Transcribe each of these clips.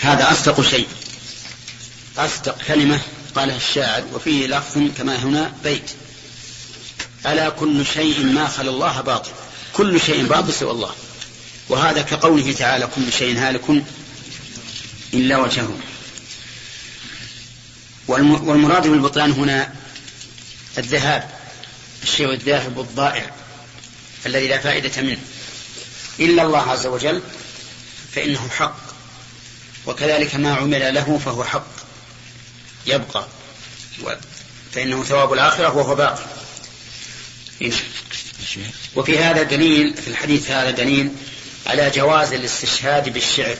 هذا أصدق شيء. أصدق كلمة قالها الشاعر وفيه لفظ كما هنا بيت. ألا كل شيء ما خلا الله باطل. كل شيء باطل سوى الله. وهذا كقوله تعالى كل شيء هالك إلا وجهه. والمراد بالبطلان هنا الذهاب الشيء الذاهب الضائع الذي لا فائدة منه. إلا الله عز وجل فإنه حق. وكذلك ما عمل له فهو حق. يبقى. فإنه ثواب الآخرة وهو باقي وفي هذا دليل في الحديث هذا دليل على جواز الاستشهاد بالشعر.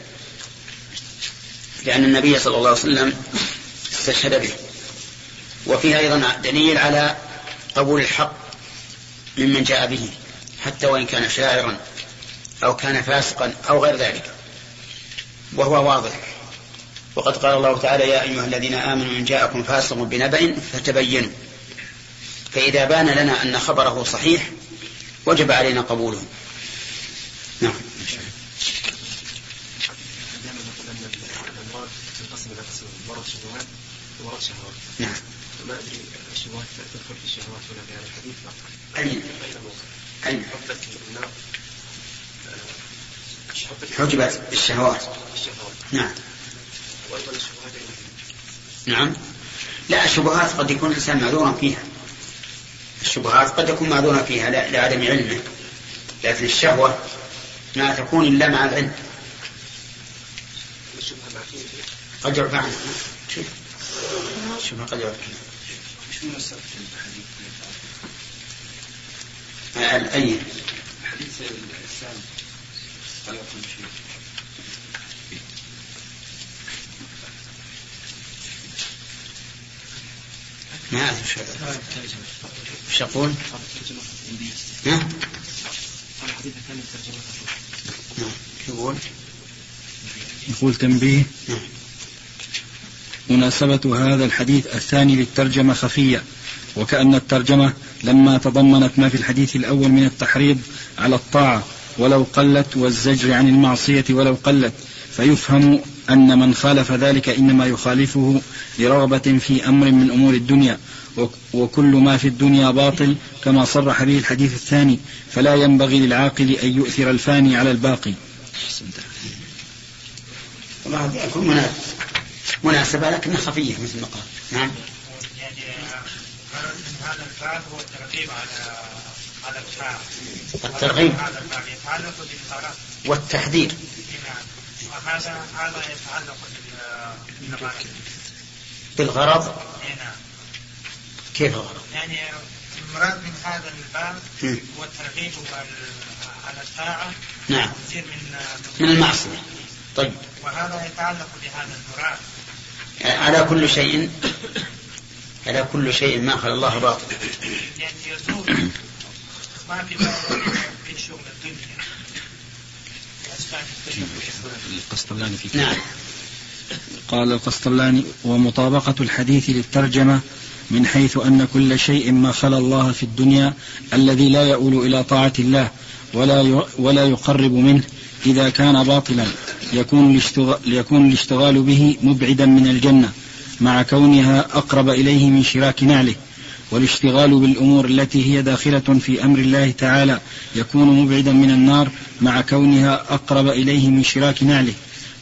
لأن النبي صلى الله عليه وسلم استشهد به. وفيه أيضا دليل على قبول الحق ممن جاء به حتى وإن كان شاعرا أو كان فاسقا أو غير ذلك. وهو واضح. وقد قال الله تعالى يا أيها الذين آمنوا إن جاءكم فاسق بنبأ فتبينوا. فإذا بان لنا أن خبره صحيح وجب علينا قبوله. نعم. نعم. ما ادري الشبهات تدخل في الشهوات ولا في هذا الحديث أين؟ أين؟ حجبت الشهوات. نعم. نعم. لا الشبهات قد يكون الإنسان معذورا فيها. الشبهات قد يكون معذورا فيها لعدم علمه. لكن الشهوة ما تكون إلا مع العلم. قد يرفع عنها شوف. قد يرفع أي؟ حديث الإسلام ما أعرف وش يقول؟ ها؟ الحديث الثاني نعم يقول يقول تنبيه نعم مناسبة هذا الحديث الثاني للترجمة خفية وكأن الترجمة لما تضمنت ما في الحديث الأول من التحريض على الطاعة ولو قلت والزجر عن المعصية ولو قلت فيفهم أن من خالف ذلك إنما يخالفه لرغبة في أمر من أمور الدنيا وكل ما في الدنيا باطل كما صرح به الحديث الثاني فلا ينبغي للعاقل أن يؤثر الفاني على الباقي. يكون مناسبة لكنها خفية مثل ما قال. نعم. يعني هذا الباب هو الترغيب على على الفاعل الترغيب والتحذير. هذا يتعلق بالغرض. كيف الغرض؟ يعني المراد من هذا الباب هو الترغيب على الطاعة نعم. من من المعصية. طيب. وهذا يتعلق بهذا المراد على كل شيء على كل شيء ما خلى الله باطل. ما في في شغل الدنيا. القسطلاني في نعم. قال القسطلاني ومطابقة الحديث للترجمة من حيث أن كل شيء ما خلا الله في الدنيا الذي لا يؤول إلى طاعة الله ولا ولا يقرب منه إذا كان باطلا يكون الاشتغال, يكون الاشتغال به مبعدا من الجنة مع كونها أقرب إليه من شراك نعله. والاشتغال بالأمور التي هي داخلة في أمر الله تعالى يكون مبعدا من النار مع كونها أقرب إليه من شراك نعله.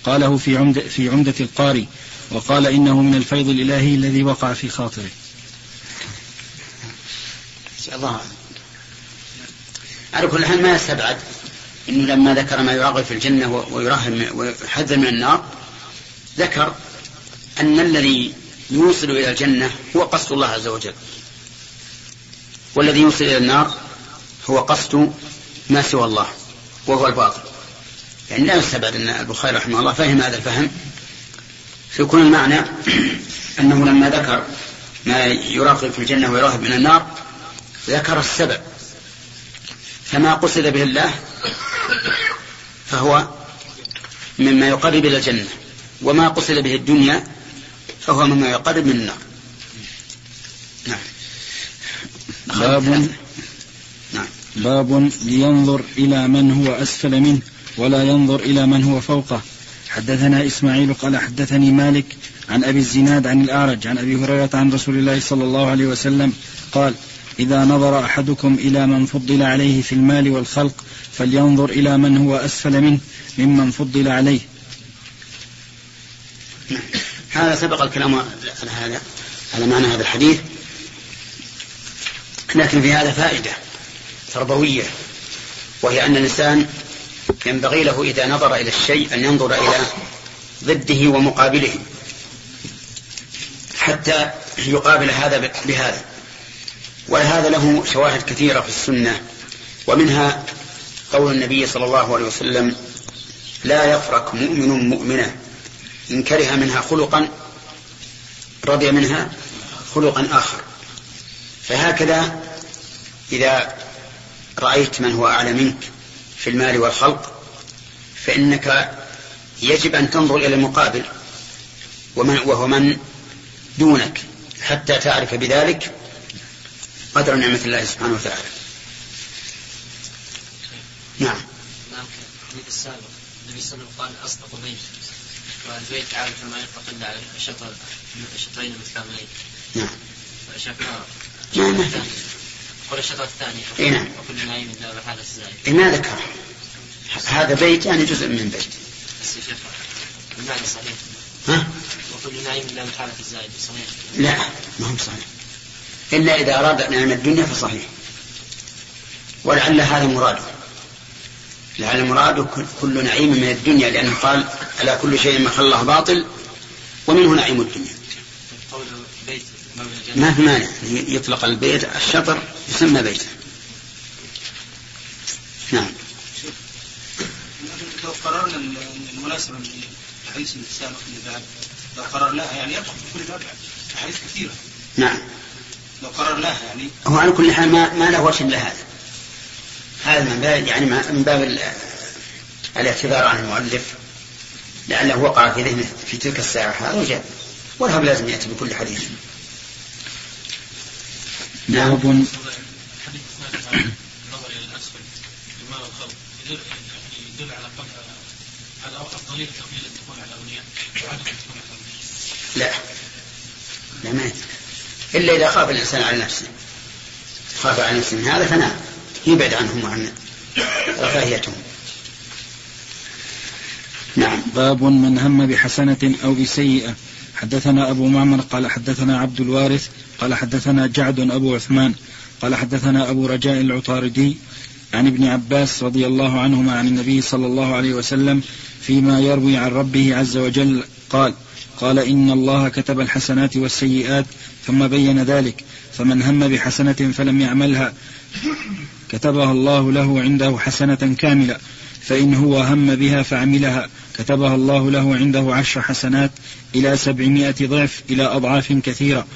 قاله في عمدة, في عمدة القاري وقال إنه من الفيض الإلهي الذي وقع في خاطره. الله على كل حال ما يستبعد إنه لما ذكر ما يراغب في الجنة ويرهب ويحذر من النار ذكر أن الذي يوصل إلى الجنة هو قصد الله عز وجل. والذي يوصل إلى النار هو قصد ما سوى الله وهو الباطل. يعني لا يستبعد أن البخاري رحمه الله فهم هذا الفهم. فيكون المعنى أنه لما ذكر ما يراقب في الجنة ويراهب من النار ذكر السبب. فما قصد به الله فهو مما يقرب إلى الجنة وما قصد به الدنيا فهو مما يقرب من النار نعم باب نعم. باب لينظر إلى من هو أسفل منه ولا ينظر إلى من هو فوقه. حدثنا إسماعيل قال حدثني مالك عن أبي الزناد عن الأعرج عن أبي هريرة عن رسول الله صلى الله عليه وسلم قال إذا نظر أحدكم إلى من فضل عليه في المال والخلق فلينظر إلى من هو أسفل منه ممن فضل عليه. هذا سبق الكلام على هذا على معنى هذا الحديث. لكن في هذا فائدة تربوية وهي أن الإنسان ينبغي له إذا نظر إلى الشيء أن ينظر إلى ضده ومقابله حتى يقابل هذا بهذا. ولهذا له شواهد كثيرة في السنة ومنها قول النبي صلى الله عليه وسلم لا يفرك مؤمن مؤمنة إن كره منها خلقا رضي منها خلقا آخر. فهكذا إذا رأيت من هو أعلى منك في المال والخلق فإنك يجب أن تنظر إلى المقابل ومن وهو من دونك حتى تعرف بذلك قدر نعمة الله سبحانه وتعالى. نعم. الحديث السابق النبي صلى الله عليه وسلم قال أصدق بيت والبيت عادة ما يطلق إلا على شطر الشطرين المتكاملين نعم. فشفنا نعم قل الشطر الثاني. اي نعم. وكل نعيم لا بحال الزائد إيه ما ذكر. هذا بيت يعني جزء من بيت. بس يا شيخ المعنى صحيح. ها؟ وكل نعيم لا بحالة الزائد صحيح. لا ما هو صحيح. إلا إذا أراد نعم الدنيا فصحيح. ولعل هذا مراده. لعل مراده كل نعيم من الدنيا لأنه قال على كل شيء ما الله باطل؟ ومنه نعيم الدنيا. ما في مانع يطلق البيت الشطر يسمى بيتا نعم. لو قررنا المناسبة من الحديث السابق اللي بعد. لو قررناها يعني يدخل في كل باب أحاديث كثيرة. نعم. لو قررناها يعني. هو على كل حال ما, ما له وجه إلا هذا. هذا من باب يعني من باب الاعتذار عن المؤلف. لعله وقع في ذهنه في تلك الساعة هذا وجاء. وله لازم يأتي بكل حديث نعم باب النظر إلى الاسفل المال والخلق يدل على على افضليه تقليل الدخول على الاغنياء وعدم الدخول على لا. لا ما إلا إذا خاف الإنسان على نفسه. خاف على نفسه من هذا فنعم يبعد عنهم وعن رفاهيتهم. نعم. باب من هم بحسنة أو بسيئة. حدثنا أبو معمر قال حدثنا عبد الوارث قال حدثنا جعد أبو عثمان قال حدثنا أبو رجاء العطاردي عن ابن عباس رضي الله عنهما عن النبي صلى الله عليه وسلم فيما يروي عن ربه عز وجل قال قال إن الله كتب الحسنات والسيئات ثم بين ذلك فمن هم بحسنة فلم يعملها كتبها الله له عنده حسنة كاملة. فإن هو هم بها فعملها. كتبها الله له عنده عشر حسنات إلى سبعمائة ضعف إلى أضعاف كثيرة.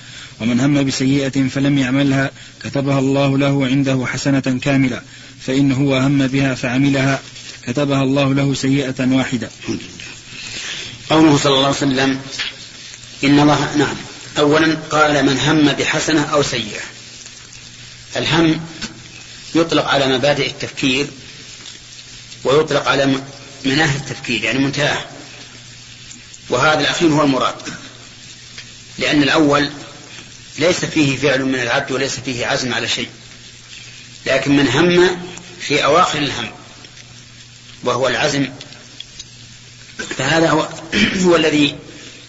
ومن هم بسيئة فلم يعملها كتبها الله له عنده حسنة كاملة. فإن هو هم بها فعملها كتبها الله له سيئة واحدة. قوله صلى الله عليه وسلم إن الله نعم. أولا قال من هم بحسنة أو سيئة. الهم يطلق على مبادئ التفكير ويطلق على مناهي التفكير يعني منتهاه وهذا الأخير هو المراد. لأن الأول ليس فيه فعل من العبد وليس فيه عزم على شيء لكن من هم في أواخر الهم وهو العزم. فهذا هو, هو الذي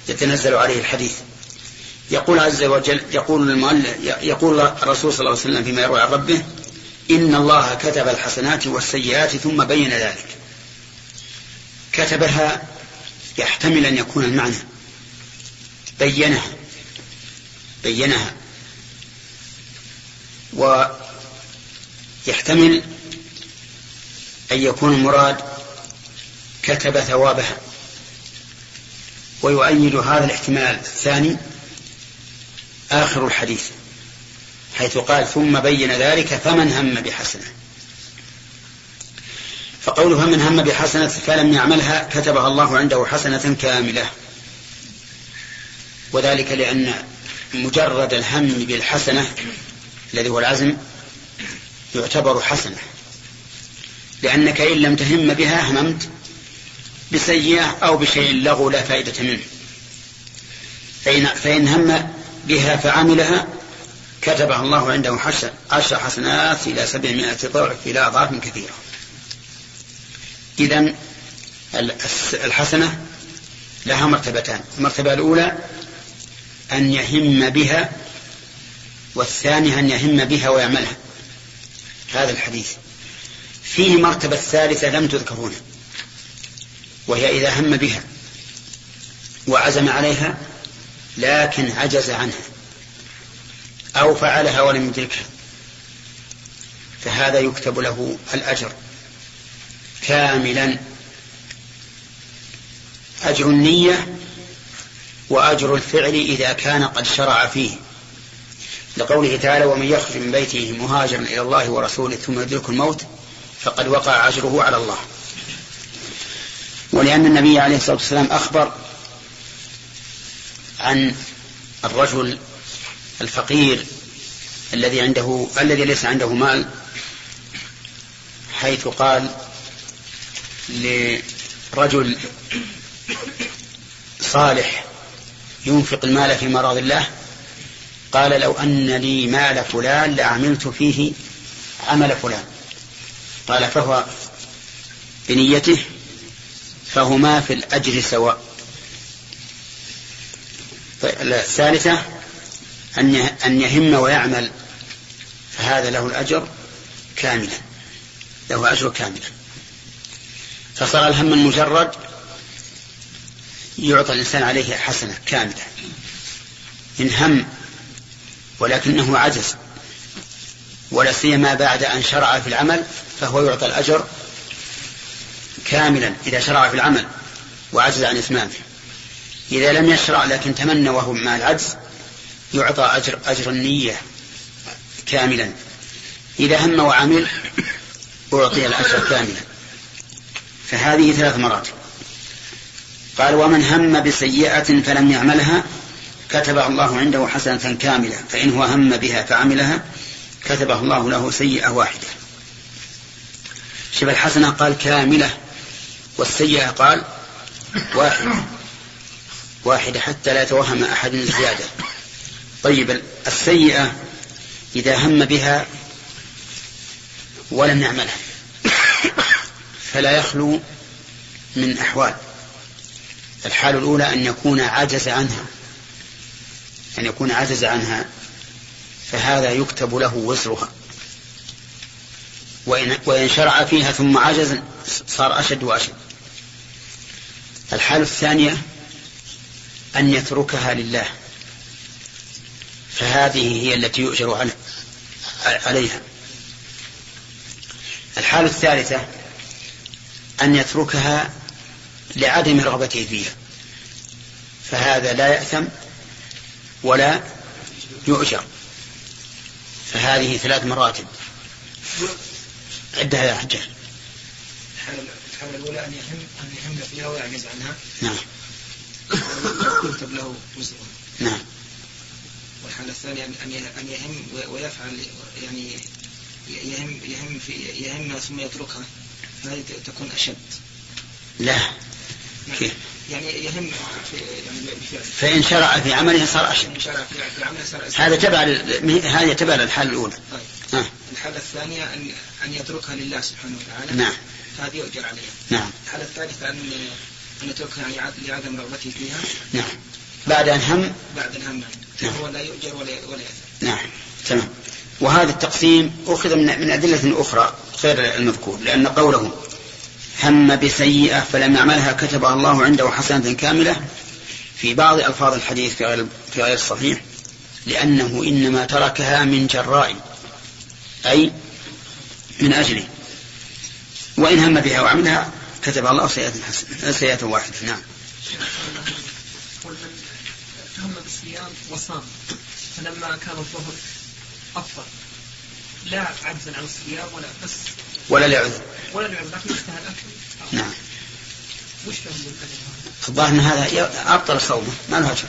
يتنزل عليه الحديث. يقول عز وجل يقول المؤلف يقول الرسول صلى الله عليه وسلم فيما يروي عن ربه إن الله كتب الحسنات والسيئات ثم بين ذلك. كتبها يحتمل أن يكون المعنى. بينها. بينها. ويحتمل أن يكون المراد كتب ثوابها. ويؤيد هذا الاحتمال الثاني آخر الحديث. حيث قال ثم بين ذلك فمن هم بحسنة. فقوله فمن هم بحسنة فلم يعملها كتبها الله عنده حسنة كاملة. وذلك لأن مجرد الهم بالحسنة الذي هو العزم يعتبر حسنة. لأنك إن لم تهم بها هممت بسيئة أو بشيء لغو لا فائدة منه. فإن, فإن هم بها فعملها كتبها الله عنده عشر حسنات إلى سبعمائة ضعف إلى أضعاف كثيرة. إذا الحسنة لها مرتبتان. المرتبة الأولى أن يهم بها والثانية أن يهم بها ويعملها. هذا الحديث. فيه مرتبة ثالثة لم تذكر هنا وهي إذا هم بها وعزم عليها لكن عجز عنها. أو فعلها ولم يدركها. فهذا يكتب له الأجر كاملا. أجر النية وأجر الفعل إذا كان قد شرع فيه. لقوله تعالى ومن يخرج من بيته مهاجرا إلى الله ورسوله ثم يدرك الموت فقد وقع أجره على الله. ولأن النبي عليه الصلاة والسلام أخبر عن الرجل الفقير الذي عنده الذي ليس عنده مال حيث قال لرجل صالح ينفق المال في مرض الله قال لو أن لي مال فلان لعملت فيه عمل فلان. قال فهو بنيته فهما في الأجر سواء. الثالثة أن يهم ويعمل فهذا له الأجر كاملا له أجر كاملا. فصار الهم المجرد يعطى الإنسان عليه حسنة كاملة. إن هم ولكنه عجز ولا سيما بعد أن شرع في العمل فهو يعطى الأجر كاملا إذا شرع في العمل وعجز عن إتمامه إذا لم يشرع لكن تمنى وهو مع العجز يعطى أجر أجر النية كاملا. إذا هم وعمل أعطي الأجر كاملا. فهذه ثلاث مراتب. قال ومن هم بسيئة فلم يعملها كتبها الله عنده حسنة كاملة. فإن هو هم بها فعملها كتبه الله له سيئة واحدة. شبه الحسنة قال كاملة والسيئة قال واحدة واحدة حتى لا يتوهم أحد الزيادة طيب السيئة إذا هم بها ولم يعملها فلا يخلو من أحوال. الحال الأولى أن يكون عجز عنها أن يكون عجز عنها فهذا يكتب له وزرها. وإن, وإن شرع فيها ثم عجز صار أشد وأشد. الحالة الثانية أن يتركها لله. فهذه هي التي يؤجر عليها. الحالة الثالثة أن يتركها لعدم رغبته فيها. فهذا لا يأثم ولا يؤجر. فهذه ثلاث مراتب. عدها يا حجاج الحالة الأولى أن يهم أن يهم فيها ويعجز عنها. نعم. يكتب له وزرها نعم. والحالة الثانية أن أن يهم ويفعل يعني يهم يهم في يهم ثم يتركها فهذه تكون أشد لا نعم. كيف؟ يعني يهم في يعني فإن شرع في عمله صار أشد. شرع في عمله صار أشد. هذا تبع هذا تبع للحالة الأولى. طيب. الحالة الثانية أن أن يتركها لله سبحانه وتعالى. نعم. فهذه يؤجر عليها. نعم. الحالة الثالثة أن أن يتركها لعدم رغبته فيها. نعم. بعد أن هم. بعد أن هم. نعم. هو لا يؤجر ولا ولا يأثم. نعم. تمام. وهذا التقسيم أخذ من من أدلة أخرى غير المذكور لأن قوله هم بسيئة فلم يعملها كتبها الله عنده حسنة كاملة في بعض ألفاظ الحديث في غير, في غير الصحيح لأنه إنما تركها من جراء أي من أجله وإن هم بها وعملها كتب الله سيئة حسنة سيئة واحدة نعم هم بالصيام وصام. فلما كان الظهر أفضل. لا عجزا عن الصيام ولا بس ولا لعذر. ولا لعذر لكن اشتهى الأكل نعم. وش فهم الظاهر إن هذا أبطل صومه ما له أجر.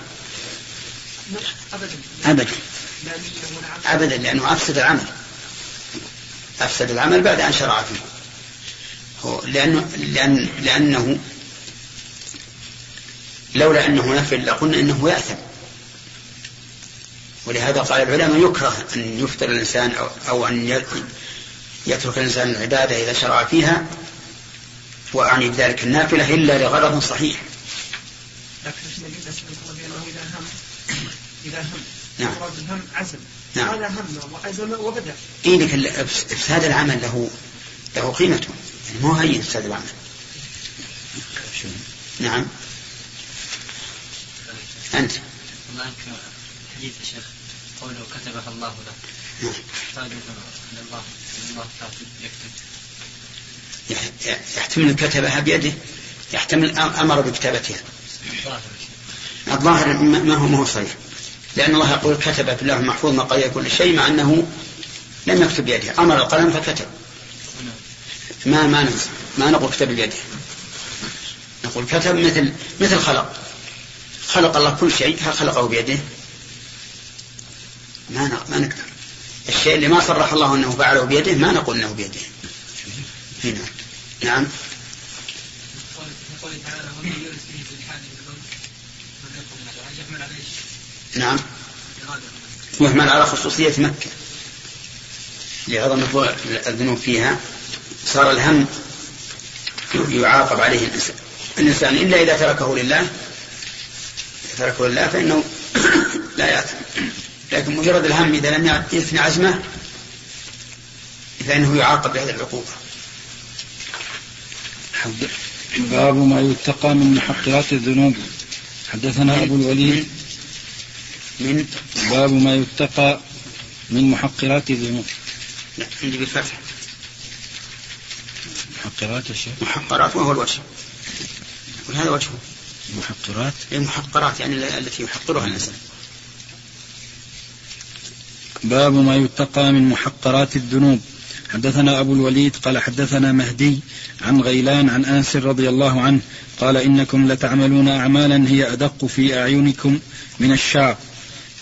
ابدا. ابدا. ابدا لأنه أفسد العمل. أفسد العمل بعد أن شرع فيه. هو لأنه لأن لأنه لولا أنه نفل لقلنا أنه يأثم. ولهذا قال العلماء يكره أن يفطر الإنسان أو, أو أن يترك الإنسان العبادة إذا شرع فيها وأعني بذلك النافلة إلا لغرض صحيح. لكن إذا هم نعم. الهم عزم. نعم. هذا هم وعزم وبدأ إيه لكن إفساد العمل له له قيمته. يعني مو هين إفساد العمل. نعم. أنت. هناك حديث يا شيخ قوله كتبها الله له. نعم. يحتاج أن الله الله يكتب يحتمل كتبها بيده؟ يحتمل أمر بكتابتها. الظاهر ما هو ما هو صحيح. لأن الله يقول كتب في الله المحفوظ مقادير كل شيء مع أنه لم يكتب بيده. أمر القلم فكتب. ما ما ما نقول كتب بيده. نقول كتب مثل مثل خلق. خلق الله كل شيء هل خلقه بيده؟ ما ما نقدر. الشيء اللي ما صرح الله أنه فعله بيده ما نقول أنه بيده. هنا. نعم. نعم. يحمل على خصوصية مكة. لعظم الذنوب فيها صار الهم يعاقب عليه الإنسان. الإنسان إلا إذا تركه لله تركه لله فإنه لا يأثم لكن مجرد الهم إذا لم يثني عزمه فإنه يعاقب بهذه العقوبة. باب ما يتقى من محقرات الذنوب. حدثنا أبو الوليد. من؟ باب ما يتقى من محقرات الذنوب. لا عندي بالفتح. محقرات يا شيخ. محقرات وهو الوجه. وهذا وجهه. محقرات المحقرات يعني التي يحقرها الإنسان. باب ما يتقى من محقرات الذنوب. حدثنا أبو الوليد قال حدثنا مهدي عن غيلان عن أنس رضي الله عنه قال إنكم لتعملون أعمالا هي أدق في أعينكم من الشعر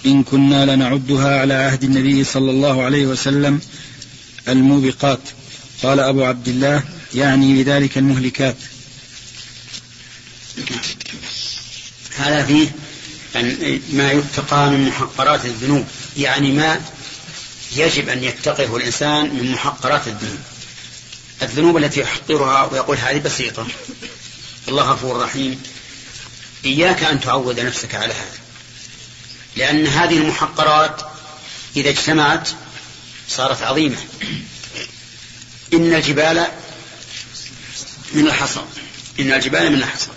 إن كنا لنعدها على عهد النبي صلى الله عليه وسلم الموبقات. قال أبو عبد الله يعني بذلك المهلكات. هذا فيه ما يتقى من محقرات الذنوب يعني ما يجب أن يتقيه الإنسان من محقرات الذنوب. الذنوب التي يحقرها ويقول هذه بسيطة. الله غفور رحيم. إياك أن تعود نفسك على هذا. لأن هذه المحقرات إذا اجتمعت صارت عظيمة. إن الجبال من الحصى. إن الجبال من الحصى.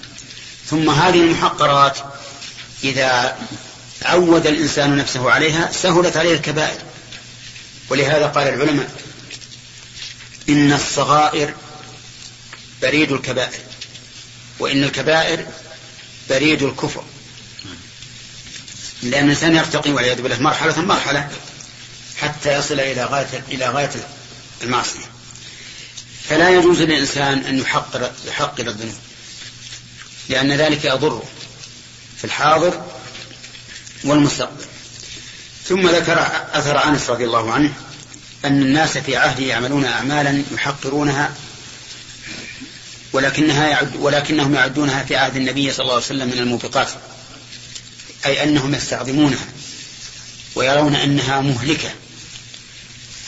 ثم هذه المحقرات إذا عود الإنسان نفسه عليها سهلت عليه الكبائر. ولهذا قال العلماء إن الصغائر بريد الكبائر وإن الكبائر بريد الكفر. لأن الإنسان يرتقي والعياذ بالله مرحلة مرحلة حتى يصل إلى غاية إلى غاية المعصية. فلا يجوز للإنسان أن يحقر يحقر الذنوب. لأن ذلك يضره في الحاضر والمستقبل. ثم ذكر أثر أنس رضي الله عنه أن الناس في عهده يعملون أعمالا يحقرونها ولكنها يعد ولكنهم يعدونها في عهد النبي صلى الله عليه وسلم من الموبقات أي أنهم يستعظمونها ويرون أنها مهلكة.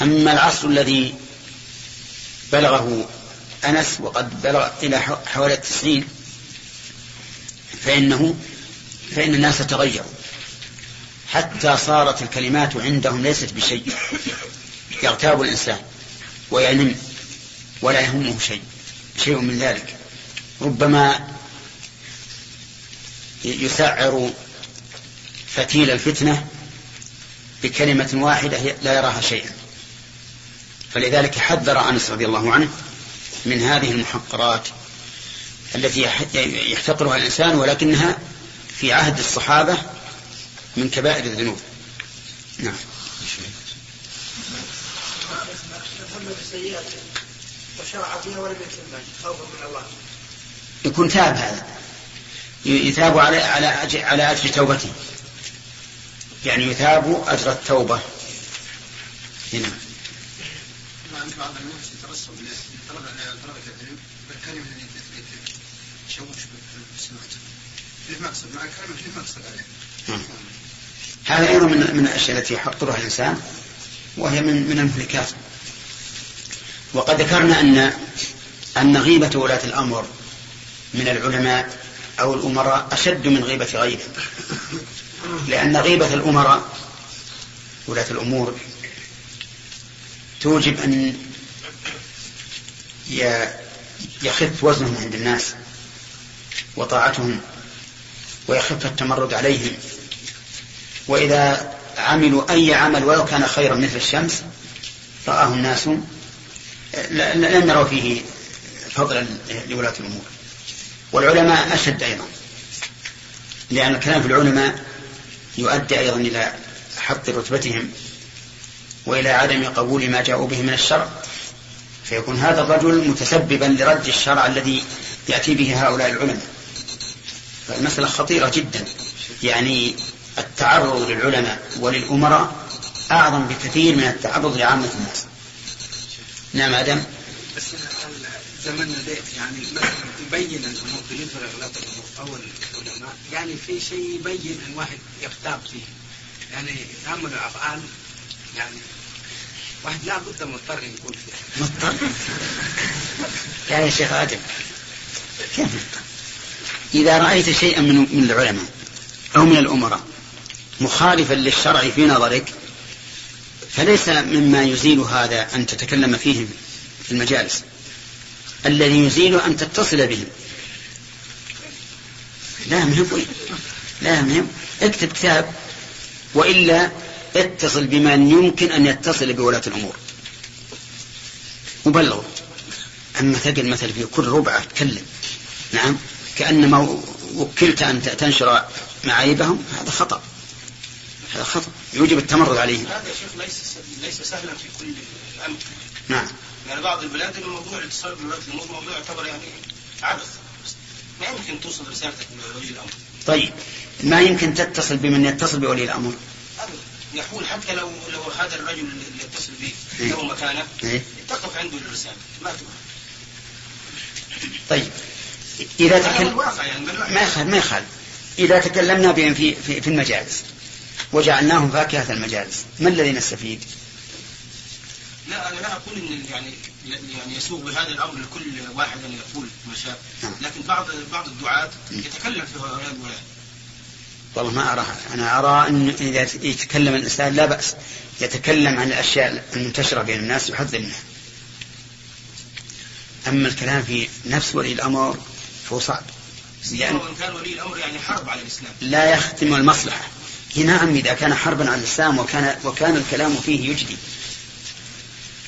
أما العصر الذي بلغه أنس وقد بلغ إلى حوالي التسعين فإنه فإن الناس تغيروا. حتى صارت الكلمات عندهم ليست بشيء. يغتاب الإنسان وينم ولا يهمه شيء شيء من ذلك. ربما يسعر فتيل الفتنة بكلمة واحدة لا يراها شيئا. فلذلك حذر أنس رضي الله عنه من هذه المحقرات التي يحتقرها الإنسان ولكنها في عهد الصحابة من كبائر الذنوب. نعم. يكون تاب هذا. يثاب على على على أجر توبته. يعني يثاب أجر التوبة. هنا. الناس نعم. هذا أيضا من من الأشياء التي يحقرها الإنسان وهي من من المهلكات وقد ذكرنا أن أن غيبة ولاة الأمر من العلماء أو الأمراء أشد من غيبة غيرهم لأن غيبة الأمراء ولاة الأمور توجب أن يخف وزنهم عند الناس وطاعتهم. ويخف التمرد عليهم. وإذا عملوا أي عمل ولو كان خيرا مثل الشمس رآه الناس لن يروا فيه فضلا لولاة الأمور. والعلماء أشد أيضا لأن الكلام في العلماء يؤدي أيضا إلى حط رتبتهم وإلى عدم قبول ما جاءوا به من الشرع. فيكون هذا الرجل متسببا لرد الشرع الذي يأتي به هؤلاء العلماء. فالمسألة خطيرة جدا. يعني التعرض للعلماء وللأمراء أعظم بكثير من التعرض لعامة الناس. نعم آدم. بس زمن يعني مثلا يبين الأمور بالنسبة لاغلاط الأمور أو العلماء؟ يعني في شيء يبين أن واحد يغتاب فيه. يعني يعمل افعال يعني واحد لا بد مضطر يكون فيه مضطر؟ يا شيخ آدم كيف إذا رأيت شيئا من من العلماء أو من الأمراء مخالفا للشرع في نظرك فليس مما يزيل هذا أن تتكلم فيه في المجالس. الذي يزيل أن تتصل بهم. لا مهم لا مهم اكتب كتاب وإلا اتصل بمن يمكن أن يتصل بولاة الأمور. وبلغوا أما تقل مثل في كل ربعة تكلم نعم؟ كأنما وكلت أن تنشر معايبهم هذا خطأ. هذا خطأ. يوجب التمرد عليهم. هذا يا شيخ ليس ليس سهلا في كل الأمر. نعم. يعني بعض البلاد الموضوع الاتصال بولاة الأمور موضوع يعتبر يعني عبث. ما يمكن توصل رسالتك لولي الأمر. طيب. ما يمكن تتصل بمن يتصل بولي الأمر؟ أبدا. يحول حتى لو لو هذا الرجل اللي يتصل به إيه. له مكانة إيه؟ تقف عنده الرسالة. ما تقف طيب. إذا تكلم يعني ما يخالف ما يخالف. إذا تكلمنا بهم في في, في المجالس وجعلناهم فاكهة المجالس ما الذي نستفيد؟ لا أنا لا أقول إن يعني يعني يسوق بهذا الأمر لكل واحد أن يقول ما شاء. نعم. لكن بعض بعض الدعاة يتكلم في هؤلاء الولاة والله ما أراها أنا أرى أن إذا يتكلم الإنسان لا بأس يتكلم عن الأشياء المنتشرة بين الناس يحذر منها أما الكلام في نفس ولي الأمر فهو صعب. لأن وان كان ولي الأمر يعني حرب على الإسلام. لا يختم المصلحة. نعم إذا كان حربا على الإسلام وكان وكان الكلام فيه يجدي.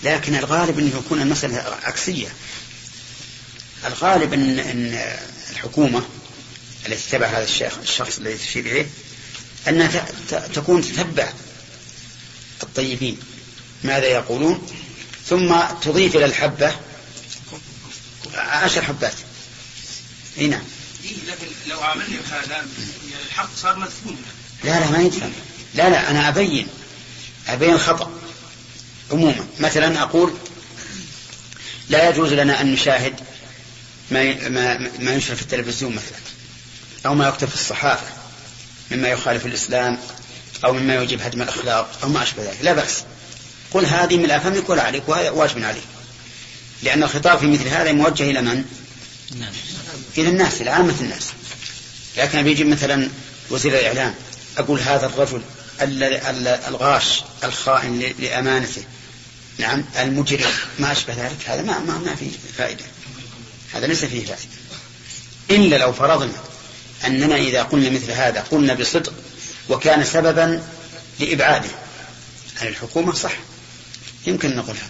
لكن الغالب أن يكون المسألة عكسية. الغالب أن أن الحكومة التي تتبع هذا الشيخ الشخص الذي تشير إليه أنها تكون تتبع الطيبين. ماذا يقولون؟ ثم تضيف إلى الحبة عشر حبات. إي نعم. إيه لكن لو عملنا بهذا يعني الحق صار مدفون. لا لا ما ينفع لا لا أنا أبين أبين الخطأ عموما مثلا أقول لا يجوز لنا أن نشاهد ما ما ما ينشر في التلفزيون مثلا أو ما يكتب في الصحافة مما يخالف الإسلام أو مما يوجب هدم الأخلاق أو ما أشبه ذلك. لا بأس. قل هذه من أفهمك ولا عليك وهذا واجب عليك. لأن الخطاب في مثل هذا موجه إلى من؟ إلى الناس إلى عامة الناس. لكن بيجي مثلا وزير الإعلام أقول هذا الرجل ال- ال- الغاش الخائن لأمانته. نعم المجرم. ما أشبه ذلك؟ هذا ما ما, ما فيه فائدة. هذا ليس فيه فائدة. إلا لو فرضنا أننا إذا قلنا مثل هذا قلنا بصدق وكان سببا لإبعاده. عن الحكومة صح؟ يمكن نقول هذا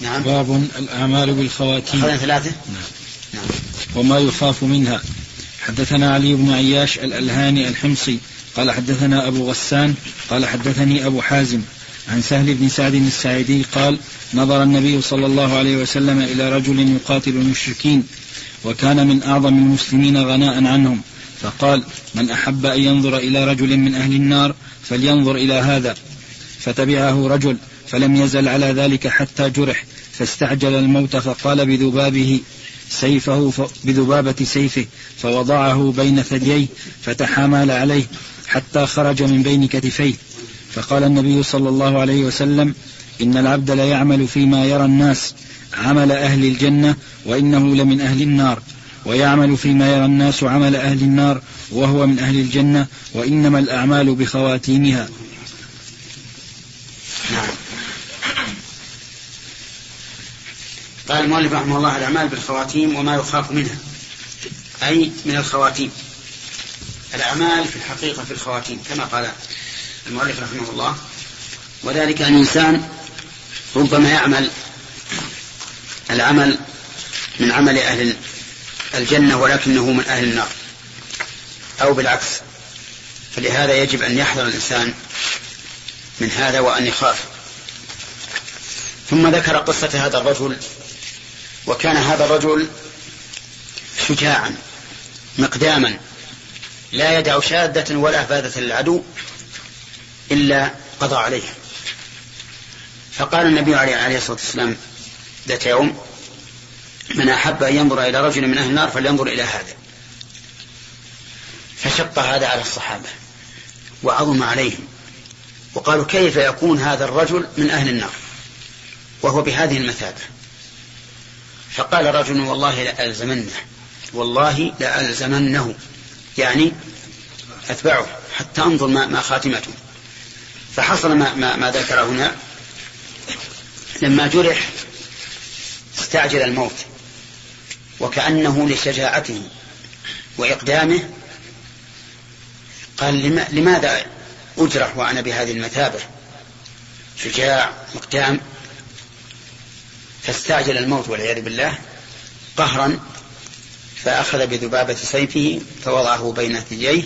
نعم. باب الأعمال بالخواتيم. أخذنا ثلاثة؟ نعم. نعم. وما يخاف منها. حدثنا علي بن عياش الألهاني الحمصي. قال حدثنا أبو غسان. قال حدثني أبو حازم. عن سهل بن سعد الساعدي قال نظر النبي صلى الله عليه وسلم إلى رجل يقاتل المشركين وكان من أعظم المسلمين غناء عنهم. فقال من أحب أن ينظر إلى رجل من أهل النار فلينظر إلى هذا. فتبعه رجل فلم يزل على ذلك حتى جرح فاستعجل الموت فقال بذبابه سيفه بذبابة سيفه فوضعه بين ثدييه فتحامل عليه حتى خرج من بين كتفيه. فقال النبي صلى الله عليه وسلم إن العبد ليعمل فيما يرى الناس عمل أهل الجنة وإنه لمن أهل النار. ويعمل فيما يرى الناس عمل أهل النار وهو من أهل الجنة وإنما الأعمال بخواتيمها نعم قال المؤلف رحمه الله الأعمال بالخواتيم وما يخاف منها أي من الخواتيم. الأعمال في الحقيقة في الخواتيم كما قال المؤلف رحمه الله. وذلك أن الإنسان ربما يعمل العمل من عمل أهل الجنة ولكنه من أهل النار أو بالعكس. فلهذا يجب أن يحذر الإنسان من هذا وأن يخاف. ثم ذكر قصة هذا الرجل وكان هذا الرجل شجاعا مقداما لا يدع شاذة ولا فاذة للعدو إلا قضى عليها فقال النبي عليه الصلاة والسلام ذات يوم من أحب أن ينظر إلى رجل من أهل النار فلينظر إلى هذا. فشق هذا على الصحابة وعظم عليهم وقالوا كيف يكون هذا الرجل من أهل النار وهو بهذه المثابة؟ فقال رجل والله لألزمنه. والله لألزمنه. يعني أتبعه حتى أنظر ما, ما خاتمته. فحصل ما, ما, ما ذكر هنا. لما جرح استعجل الموت. وكأنه لشجاعته وإقدامه. قال لماذا أجرح وأنا بهذه المثابة شجاع مقدام فاستعجل الموت والعياذ بالله قهرا فأخذ بذبابة سيفه فوضعه بين ثدييه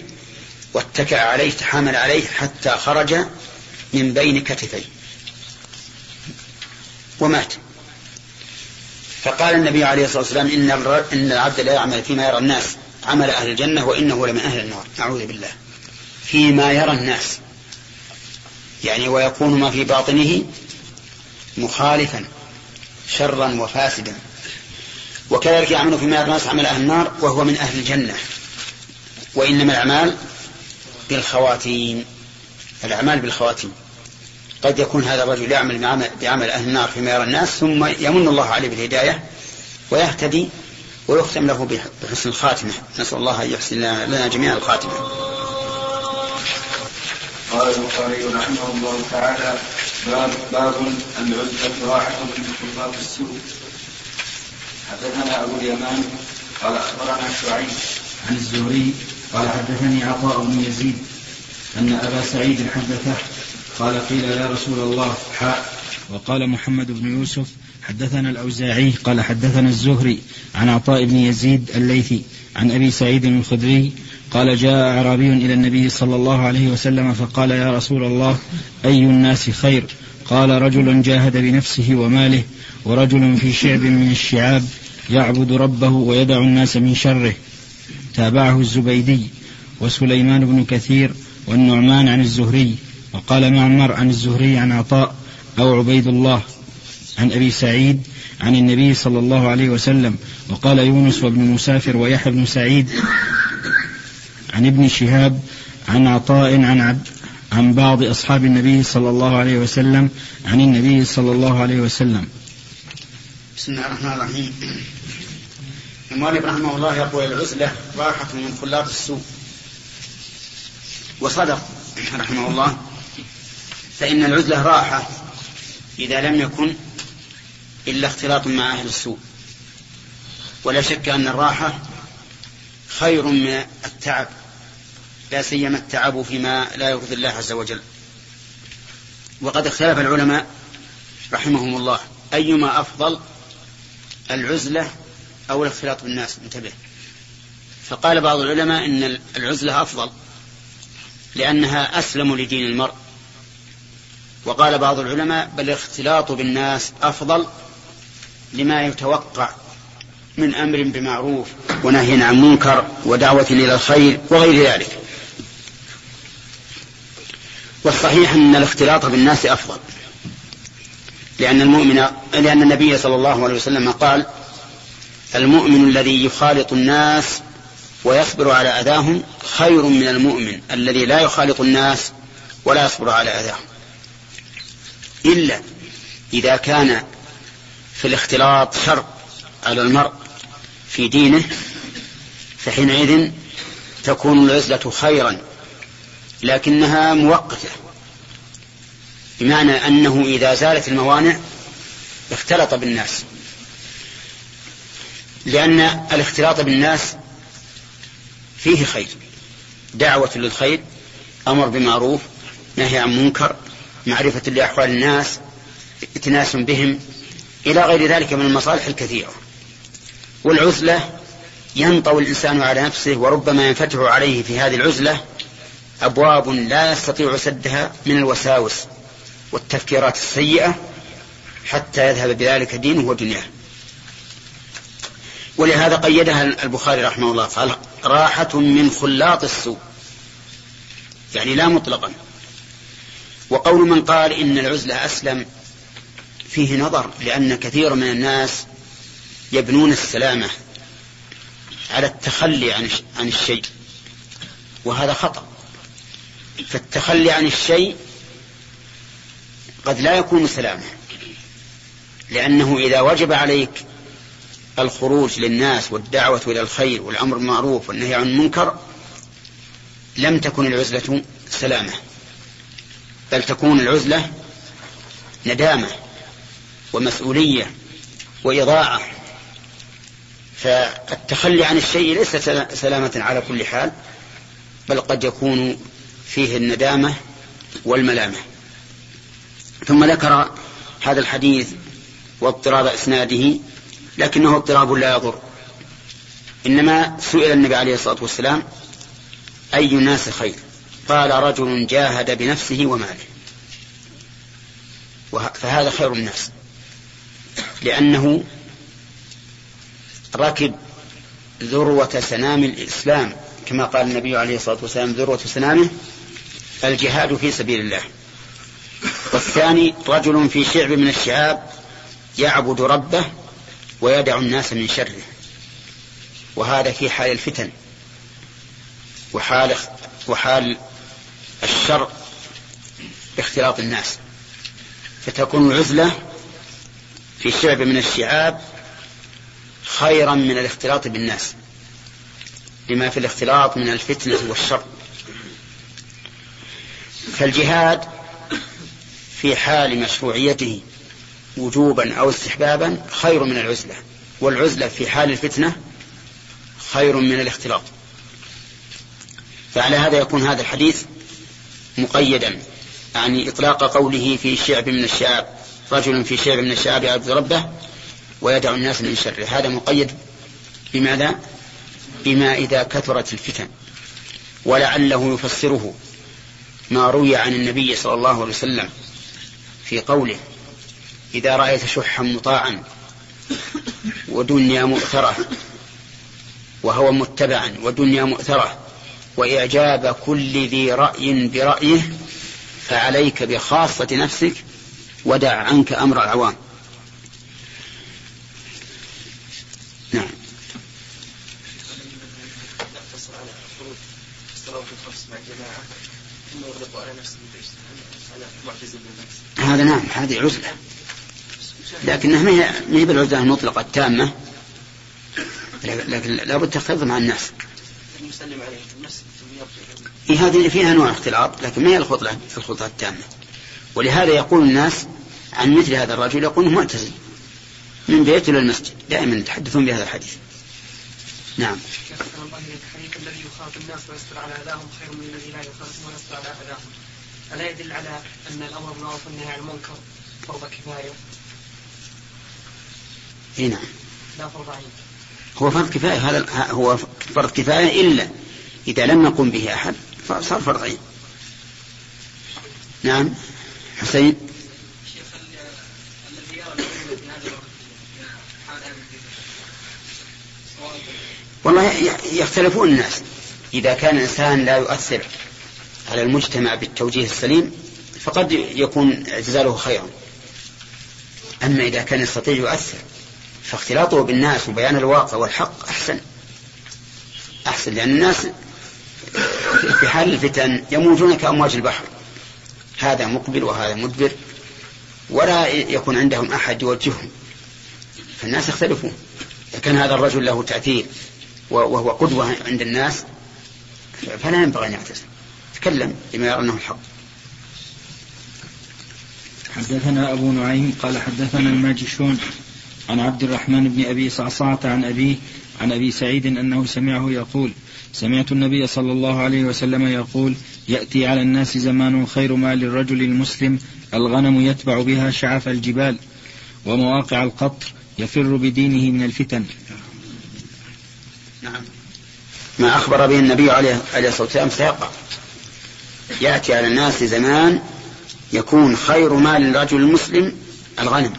واتكأ عليه تحامل عليه حتى خرج من بين كتفيه ومات. فقال النبي عليه الصلاة والسلام إن, إن العبد لا يعمل فيما يرى الناس عمل أهل الجنة وإنه لمن أهل النار. أعوذ بالله. فيما يرى الناس. يعني ويكون ما في باطنه مخالفا. شرا وفاسدا. وكذلك يعمل فيما الناس عمل أهل النار وهو من أهل الجنة. وإنما الأعمال بالخواتيم. الأعمال بالخواتيم. قد يكون هذا الرجل يعمل بعمل أهل النار فيما يرى الناس ثم يمن الله عليه بالهداية ويهتدي ويختم له بحسن الخاتمة. نسأل الله أن يحسن لنا جميعا الخاتمة. قال البخاري رحمه الله تعالى باب باب العزلة راحة من خطاب السوء. حدثنا أبو اليمان قال أخبرنا شعيب عن الزهري قال حدثني عطاء بن يزيد أن أبا سعيد حدثه قال قيل يا رسول الله حاء وقال محمد بن يوسف حدثنا الأوزاعي قال حدثنا الزهري عن عطاء بن يزيد الليثي عن أبي سعيد الخدري قال جاء أعرابي إلى النبي صلى الله عليه وسلم فقال يا رسول الله أي الناس خير؟ قال رجل جاهد بنفسه وماله ورجل في شعب من الشعاب يعبد ربه ويدع الناس من شره. تابعه الزبيدي وسليمان بن كثير والنعمان عن الزهري وقال معمر عن الزهري عن عطاء أو عبيد الله عن أبي سعيد عن النبي صلى الله عليه وسلم وقال يونس وابن مسافر ويحيى بن سعيد عن ابن شهاب عن عطاء عن عبد عن بعض أصحاب النبي صلى الله عليه وسلم عن النبي صلى الله عليه وسلم. بسم الله الرحمن الرحيم. المؤلف رحمه الله يقول العزلة راحة من خلاط السوء. وصدق رحمه الله فإن العزلة راحة إذا لم يكن إلا اختلاط مع أهل السوء. ولا شك أن الراحة خير من التعب. لا سيما التعب فيما لا يرضي الله عز وجل. وقد اختلف العلماء رحمهم الله. أيما أفضل العزلة أو الاختلاط بالناس؟ انتبه. فقال بعض العلماء إن العزلة أفضل لأنها أسلم لدين المرء. وقال بعض العلماء بل الاختلاط بالناس أفضل لما يتوقع من أمر بمعروف ونهي عن منكر ودعوة إلى الخير وغير ذلك. والصحيح أن الاختلاط بالناس أفضل. لأن المؤمن لأن النبي صلى الله عليه وسلم قال المؤمن الذي يخالط الناس ويصبر على أذاهم خير من المؤمن الذي لا يخالط الناس ولا يصبر على أذاهم. إلا إذا كان في الاختلاط شر على المرء في دينه فحينئذ تكون العزلة خيرا لكنها مؤقتة. بمعنى أنه إذا زالت الموانع اختلط بالناس. لأن الاختلاط بالناس فيه خير. دعوة للخير أمر بمعروف نهي عن منكر معرفة لأحوال الناس اتناس بهم إلى غير ذلك من المصالح الكثيرة. والعزلة ينطوي الإنسان على نفسه وربما ينفتح عليه في هذه العزلة أبواب لا يستطيع سدها من الوساوس والتفكيرات السيئة حتى يذهب بذلك دينه ودنياه. ولهذا قيدها البخاري رحمه الله قال راحة من خلاط السوء. يعني لا مطلقا. وقول من قال إن العزلة أسلم فيه نظر لأن كثير من الناس يبنون السلامة على التخلي عن عن الشيء. وهذا خطأ. فالتخلي عن الشيء قد لا يكون سلامة لأنه إذا وجب عليك الخروج للناس والدعوة إلى الخير والأمر بالمعروف والنهي عن المنكر لم تكن العزلة سلامة بل تكون العزلة ندامة ومسؤولية وإضاعة. فالتخلي عن الشيء ليس سلامة على كل حال بل قد يكون فيه الندامة والملامة. ثم ذكر هذا الحديث واضطراب إسناده لكنه اضطراب لا يضر. إنما سئل النبي عليه الصلاة والسلام أي الناس خير؟ قال رجل جاهد بنفسه وماله. فهذا خير الناس لأنه ركب ذروة سنام الإسلام كما قال النبي عليه الصلاة والسلام ذروة سنامه الجهاد في سبيل الله. والثاني رجل في شعب من الشعاب يعبد ربه ويدع الناس من شره. وهذا في حال الفتن. وحال وحال الشر باختلاط الناس. فتكون العزلة في شعب من الشعاب خيرا من الاختلاط بالناس. لما في الاختلاط من الفتنة والشر. فالجهاد في حال مشروعيته وجوبا أو استحبابا خير من العزلة والعزلة في حال الفتنة خير من الاختلاط. فعلى هذا يكون هذا الحديث مقيدا يعني إطلاق قوله في شعب من الشعب رجل في شعب من الشعب يعبد ربه ويدع الناس من شره. هذا مقيد بماذا؟ بما إذا كثرت الفتن ولعله يفسره ما روي عن النبي صلى الله عليه وسلم في قوله إذا رأيت شحا مطاعا ودنيا مؤثرة وهو متبعا ودنيا مؤثرة وإعجاب كل ذي رأي برأيه فعليك بخاصة نفسك ودع عنك أمر العوام. نعم. هذا نعم هذه عزلة. لكنها ما هي بالعزلة المطلقة التامة لكن لابد تختلط مع الناس. إيه هذه فيها نوع اختلاط لكن ما هي الخطلة الخطلة التامة؟ ولهذا يقول الناس عن مثل هذا الرجل يقول معتزل من بيته المسجد دائما يتحدثون بهذا الحديث. نعم. الذي يخاطب الناس ويستر على أذاهم خير من الذي لا يخاطب ويستر على أذاهم. ألا يدل على أن الأمر بالمعروف والنهي عن المنكر فرض كفاية. إي نعم. لا فرض عين. هو فرض كفاية هذا هو فرض كفاية إلا إذا لم يقم به أحد فصار فرض عين. نعم. حسين؟ والله يختلفون الناس. إذا كان الإنسان لا يؤثر على المجتمع بالتوجيه السليم فقد يكون اعتزاله خيرا. أما إذا كان يستطيع يؤثر فاختلاطه بالناس وبيان الواقع والحق أحسن. أحسن لأن الناس في حال الفتن يموجون كأمواج البحر. هذا مقبل وهذا مدبر ولا يكون عندهم أحد يوجههم. فالناس يختلفون. إذا كان هذا الرجل له تأثير وهو قدوة عند الناس فلا ينبغي أن يعتزل يتكلم بما يرى أنه الحق. حدثنا أبو نعيم قال حدثنا الماجشون عن عبد الرحمن بن أبي صعصعة عن أبيه عن أبي سعيد أنه سمعه يقول سمعت النبي صلى الله عليه وسلم يقول يأتي على الناس زمان خير ما للرجل المسلم الغنم يتبع بها شعف الجبال ومواقع القطر يفر بدينه من الفتن. نعم. ما أخبر به النبي عليه الصلاة والسلام سيقع يأتي على الناس زمان يكون خير ما للرجل المسلم الغنم.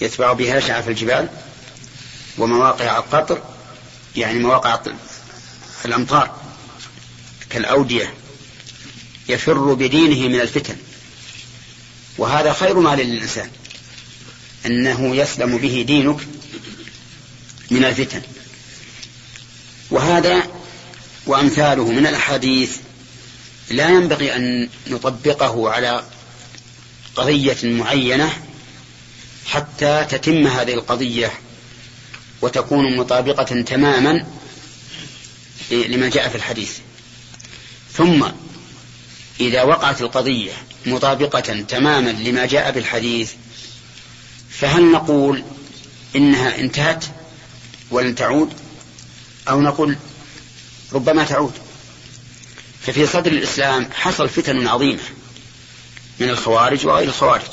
يتبع بها شعف الجبال ومواقع القطر يعني مواقع الأمطار كالأودية يفر بدينه من الفتن. وهذا خير ما للإنسان أنه يسلم به دينك من الفتن. وهذا وأمثاله من الأحاديث لا ينبغي أن نطبقه على قضية معينة حتى تتم هذه القضية وتكون مطابقة تماما لما جاء في الحديث. ثم إذا وقعت القضية مطابقة تماما لما جاء في الحديث فهل نقول إنها انتهت ولن تعود؟ أو نقول ربما تعود. ففي صدر الإسلام حصل فتن عظيمة من الخوارج وغير الخوارج.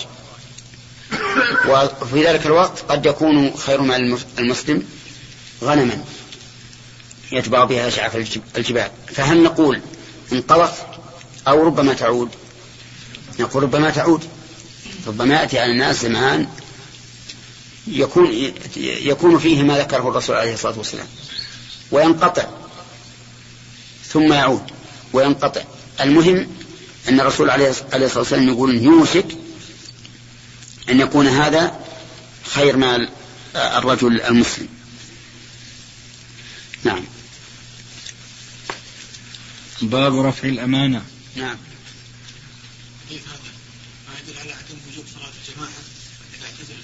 وفي ذلك الوقت قد يكون خير مال المسلم غنما يتبع بها شعف الجبال. فهل نقول انقضت أو ربما تعود؟ نقول ربما تعود. ربما يأتي على الناس زمان يكون يكون فيه ما ذكره الرسول عليه الصلاة والسلام. وينقطع. ثم يعود وينقطع. المهم أن الرسول عليه الصلاة والسلام يقول يوشك أن يكون هذا خير مال الرجل المسلم. نعم. باب رفع الأمانة. نعم. كيف هذا؟ ما يدل على عدم وجوب صلاة الجماعة إذا اعتزل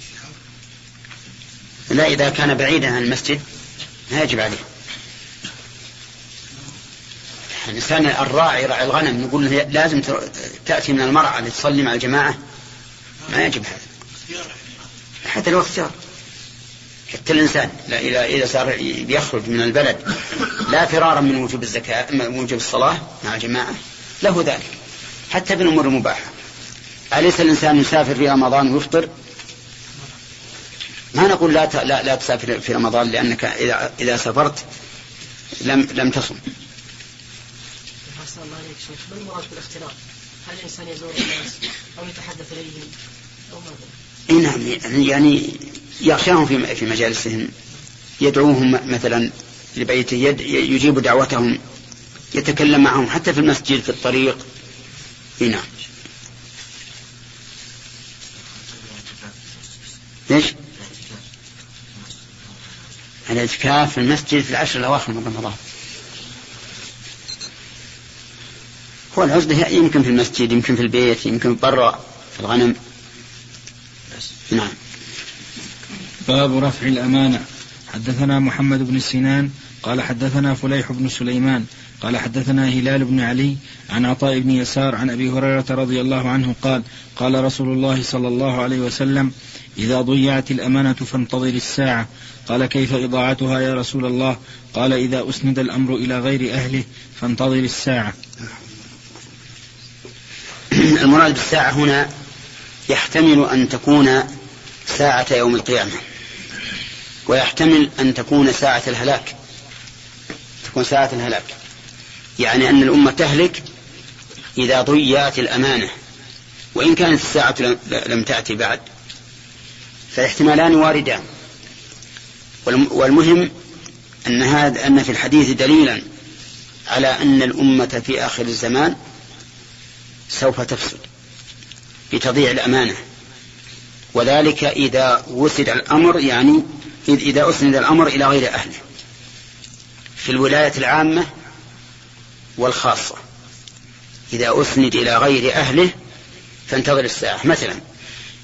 لا إذا كان بعيدا عن المسجد لا يجب عليه. الإنسان الراعي راعي الغنم نقول له لازم تأتي من المرأة لتصلي مع الجماعة. ما يجب هذا. حتى لو اختيار. حتى الإنسان لا إذا إذا صار يخرج من البلد لا فرارا من وجوب الزكاة من وجوب الصلاة مع الجماعة له ذلك. حتى في الأمور المباحة. أليس الإنسان يسافر في رمضان ويفطر؟ ما نقول لا لا, تسافر في رمضان لأنك إذا إذا سافرت لم لم تصم. شيخ ما المراد بالاختلاط؟ هل الإنسان يزور الناس أو يتحدث إليهم أو ماذا؟ نعم يعني يخشاهم في في مجالسهم يدعوهم مثلا لبيته يجيب دعوتهم يتكلم معهم حتى في المسجد في الطريق نعم ليش؟ الاعتكاف في المسجد في العشر الأواخر من رمضان هو العزلة يمكن في المسجد يمكن في البيت يمكن برا في الغنم. نعم. باب رفع الأمانة. حدثنا محمد بن سنان قال حدثنا فليح بن سليمان قال حدثنا هلال بن علي عن عطاء بن يسار عن أبي هريرة رضي الله عنه قال قال رسول الله صلى الله عليه وسلم إذا ضيعت الأمانة فانتظر الساعة قال كيف إضاعتها يا رسول الله؟ قال إذا أسند الأمر إلى غير أهله فانتظر الساعة المراد بالساعة هنا يحتمل أن تكون ساعة يوم القيامة ويحتمل أن تكون ساعة الهلاك تكون ساعة الهلاك. يعني أن الأمة تهلك إذا ضيعت الأمانة وإن كانت الساعة لم تأتي بعد. فالاحتمالان واردان. والمهم أن هذا أن في الحديث دليلا على أن الأمة في آخر الزمان سوف تفسد بتضييع الأمانة. وذلك إذا وسد الأمر يعني إذا أسند الأمر إلى غير أهله في الولاية العامة والخاصة. إذا أسند إلى غير أهله فانتظر الساعة. مثلا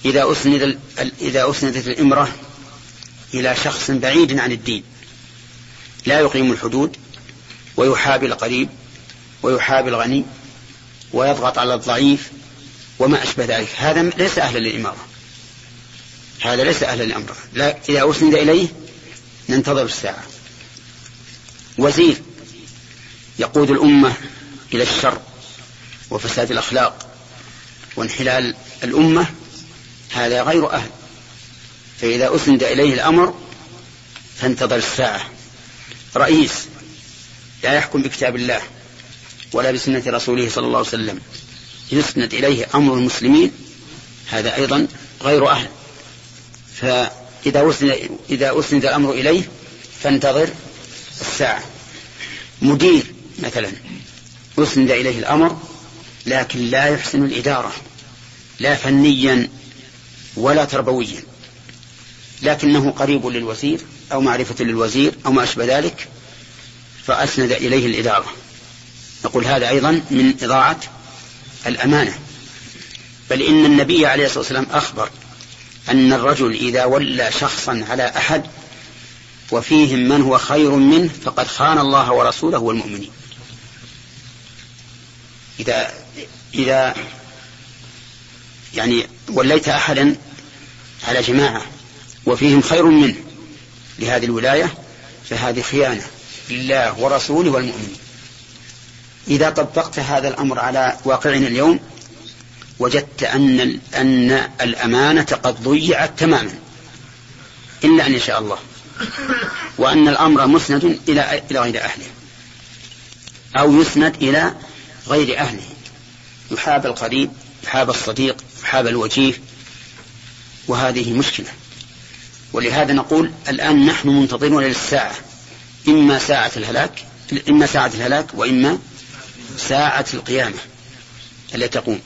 إذا أسند إذا أسندت الإمرة إلى شخص بعيد عن الدين لا يقيم الحدود ويحابي القريب ويحابي الغني ويضغط على الضعيف وما أشبه ذلك. هذا ليس أهلا للإمارة. هذا ليس أهلا للأمر لا إذا أسند إليه ننتظر الساعة. وزير يقود الأمة إلى الشر وفساد الأخلاق وانحلال الأمة هذا غير أهل. فإذا أسند إليه الأمر فانتظر الساعة. رئيس لا يحكم بكتاب الله. ولا بسنة رسوله صلى الله عليه وسلم. يسند إليه أمر المسلمين هذا أيضا غير أهل. فإذا أسند, إذا أسند الأمر إليه فانتظر الساعة. مدير مثلا أسند إليه الأمر لكن لا يحسن الإدارة لا فنيا ولا تربويا. لكنه قريب للوزير أو معرفة للوزير أو ما أشبه ذلك فأسند إليه الإدارة. نقول هذا أيضا من إضاعة الأمانة. بل إن النبي عليه الصلاة والسلام أخبر أن الرجل إذا ولى شخصا على أحد وفيهم من هو خير منه فقد خان الله ورسوله والمؤمنين. إذا إذا يعني وليت أحدا على جماعة وفيهم خير منه لهذه الولاية فهذه خيانة لله ورسوله والمؤمنين. إذا طبقت هذا الأمر على واقعنا اليوم وجدت أن أن الأمانة قد ضيعت تماما إلا أن يشاء الله وأن الأمر مسند إلى إلى غير أهله أو يسند إلى غير أهله. يحاب القريب يحاب الصديق يحاب الوجيه وهذه مشكلة. ولهذا نقول الآن نحن منتظرون للساعة إما ساعة الهلاك إما ساعة الهلاك وإما ساعة القيامة التي تقوم.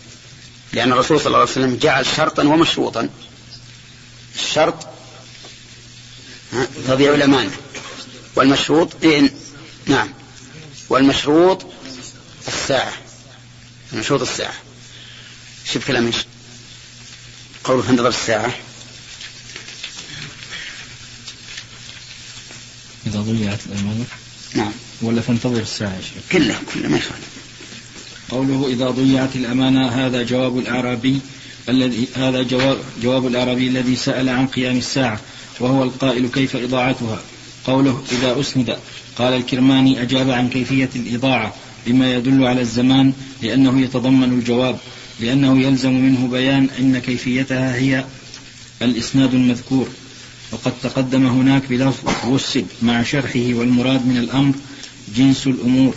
لأن الرسول صلى الله عليه وسلم جعل شرطا ومشروطا. الشرط تضيع الأمانة. والمشروط إن نعم. والمشروط الساعة. المشروط الساعة. شوف كلام إيش؟ قوله في انتظر الساعة. إذا ضيعت الأمانة. نعم. ولا فانتظر الساعة يا شيخ. كله كله ما يخالف. قوله إذا ضيعت الأمانة هذا جواب الأعرابي الذي هذا جواب جواب الأعرابي الذي سأل عن قيام الساعة وهو القائل كيف إضاعتها. قوله إذا أسند قال الكرماني أجاب عن كيفية الإضاعة بما يدل على الزمان لأنه يتضمن الجواب لأنه يلزم منه بيان أن كيفيتها هي الإسناد المذكور. وقد تقدم هناك بلفظ وسد مع شرحه والمراد من الأمر جنس الأمور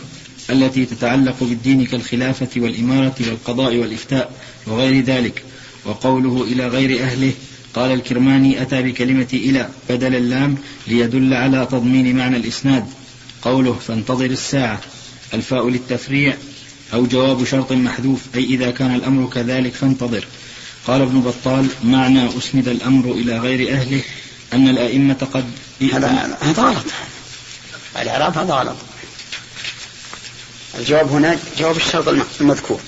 التي تتعلق بالدين كالخلافة والإمارة والقضاء والإفتاء وغير ذلك. وقوله إلى غير أهله قال الكرماني أتى بكلمة إلى بدل اللام ليدل على تضمين معنى الإسناد. قوله فانتظر الساعة. الفاء للتفريع أو جواب شرط محذوف أي إذا كان الأمر كذلك فانتظر. قال ابن بطال معنى أسند الأمر إلى غير أهله أن الأئمة قد هذا غلط. الإعراب هذا غلط. الجواب هنا جواب الشرط المذكور.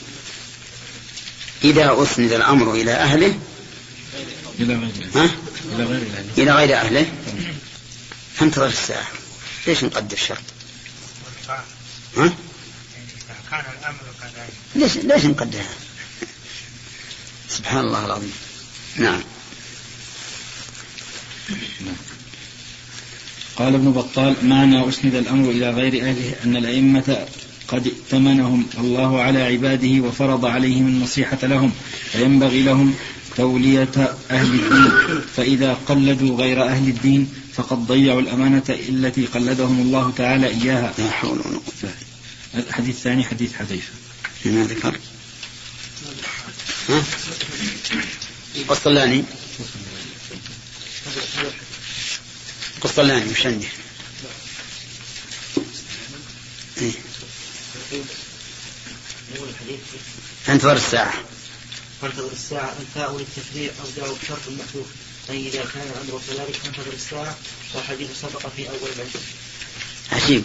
إذا أسند الأمر إلى أهله. إلى غير أهله إلى غير أهله. فانتظر الساعة. ليش نقدر الشرط؟ ها؟ كان الأمر كذلك ليش ليش نقدرها؟ سبحان الله العظيم. نعم. قال ابن بطال معنى أسند الأمر إلى غير أهله أن الأئمة قد ائتمنهم الله على عباده وفرض عليهم النصيحة لهم فينبغي لهم تولية أهل الدين فإذا قلدوا غير أهل الدين فقد ضيعوا الأمانة التي قلدهم الله تعالى إياها لا حول ولا قوة الحديث الثاني حديث حذيفة ما ذكر ها؟ قسطلاني قسطلاني وش عندي؟ إيه؟ انتظر الساعة. فانتظر الساعة. الفاء للتفريع أو دعوا بشرط محذوف أي إذا كان الأمر كذلك فانتظر الساعة والحديث سبق في أول العلم عجيب.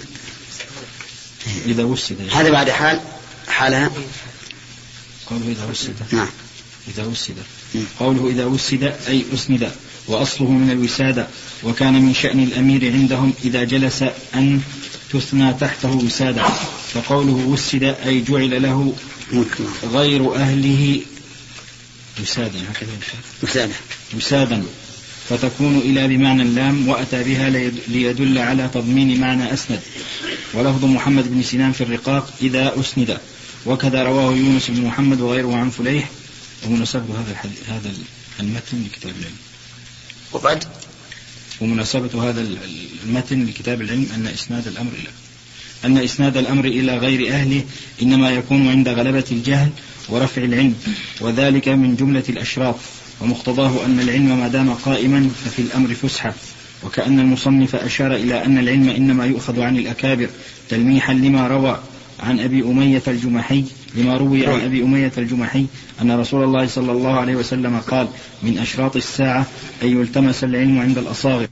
إذا وسد. هذا بعد حال؟ حالها؟ قوله إذا وسد. نعم. إذا وسد. قوله إذا وسد أي أسند. وأصله من الوسادة. وكان من شأن الأمير عندهم إذا جلس أن تثنى تحته وسادة. فقوله وسد أي جعل له غير أهله وسادا هكذا وسادا فتكون إلى بمعنى اللام وأتى بها ليدل على تضمين معنى أسند. ولفظ محمد بن سنان في الرقاق إذا أسند. وكذا رواه يونس بن محمد وغيره عن فليح. ومناسبة هذا هذا المتن لكتاب العلم. وقد ومناسبة هذا المتن لكتاب العلم أن إسناد الأمر إلى. أن إسناد الأمر إلى غير أهله إنما يكون عند غلبة الجهل ورفع العلم وذلك من جملة الأشراط ومقتضاه أن العلم ما دام قائما ففي الأمر فسحة وكأن المصنف أشار إلى أن العلم إنما يؤخذ عن الأكابر تلميحا لما روى عن أبي أمية الجمحي لما روي عن أبي أمية الجمحي أن رسول الله صلى الله عليه وسلم قال من أشراط الساعة أن يلتمس العلم عند الأصاغر.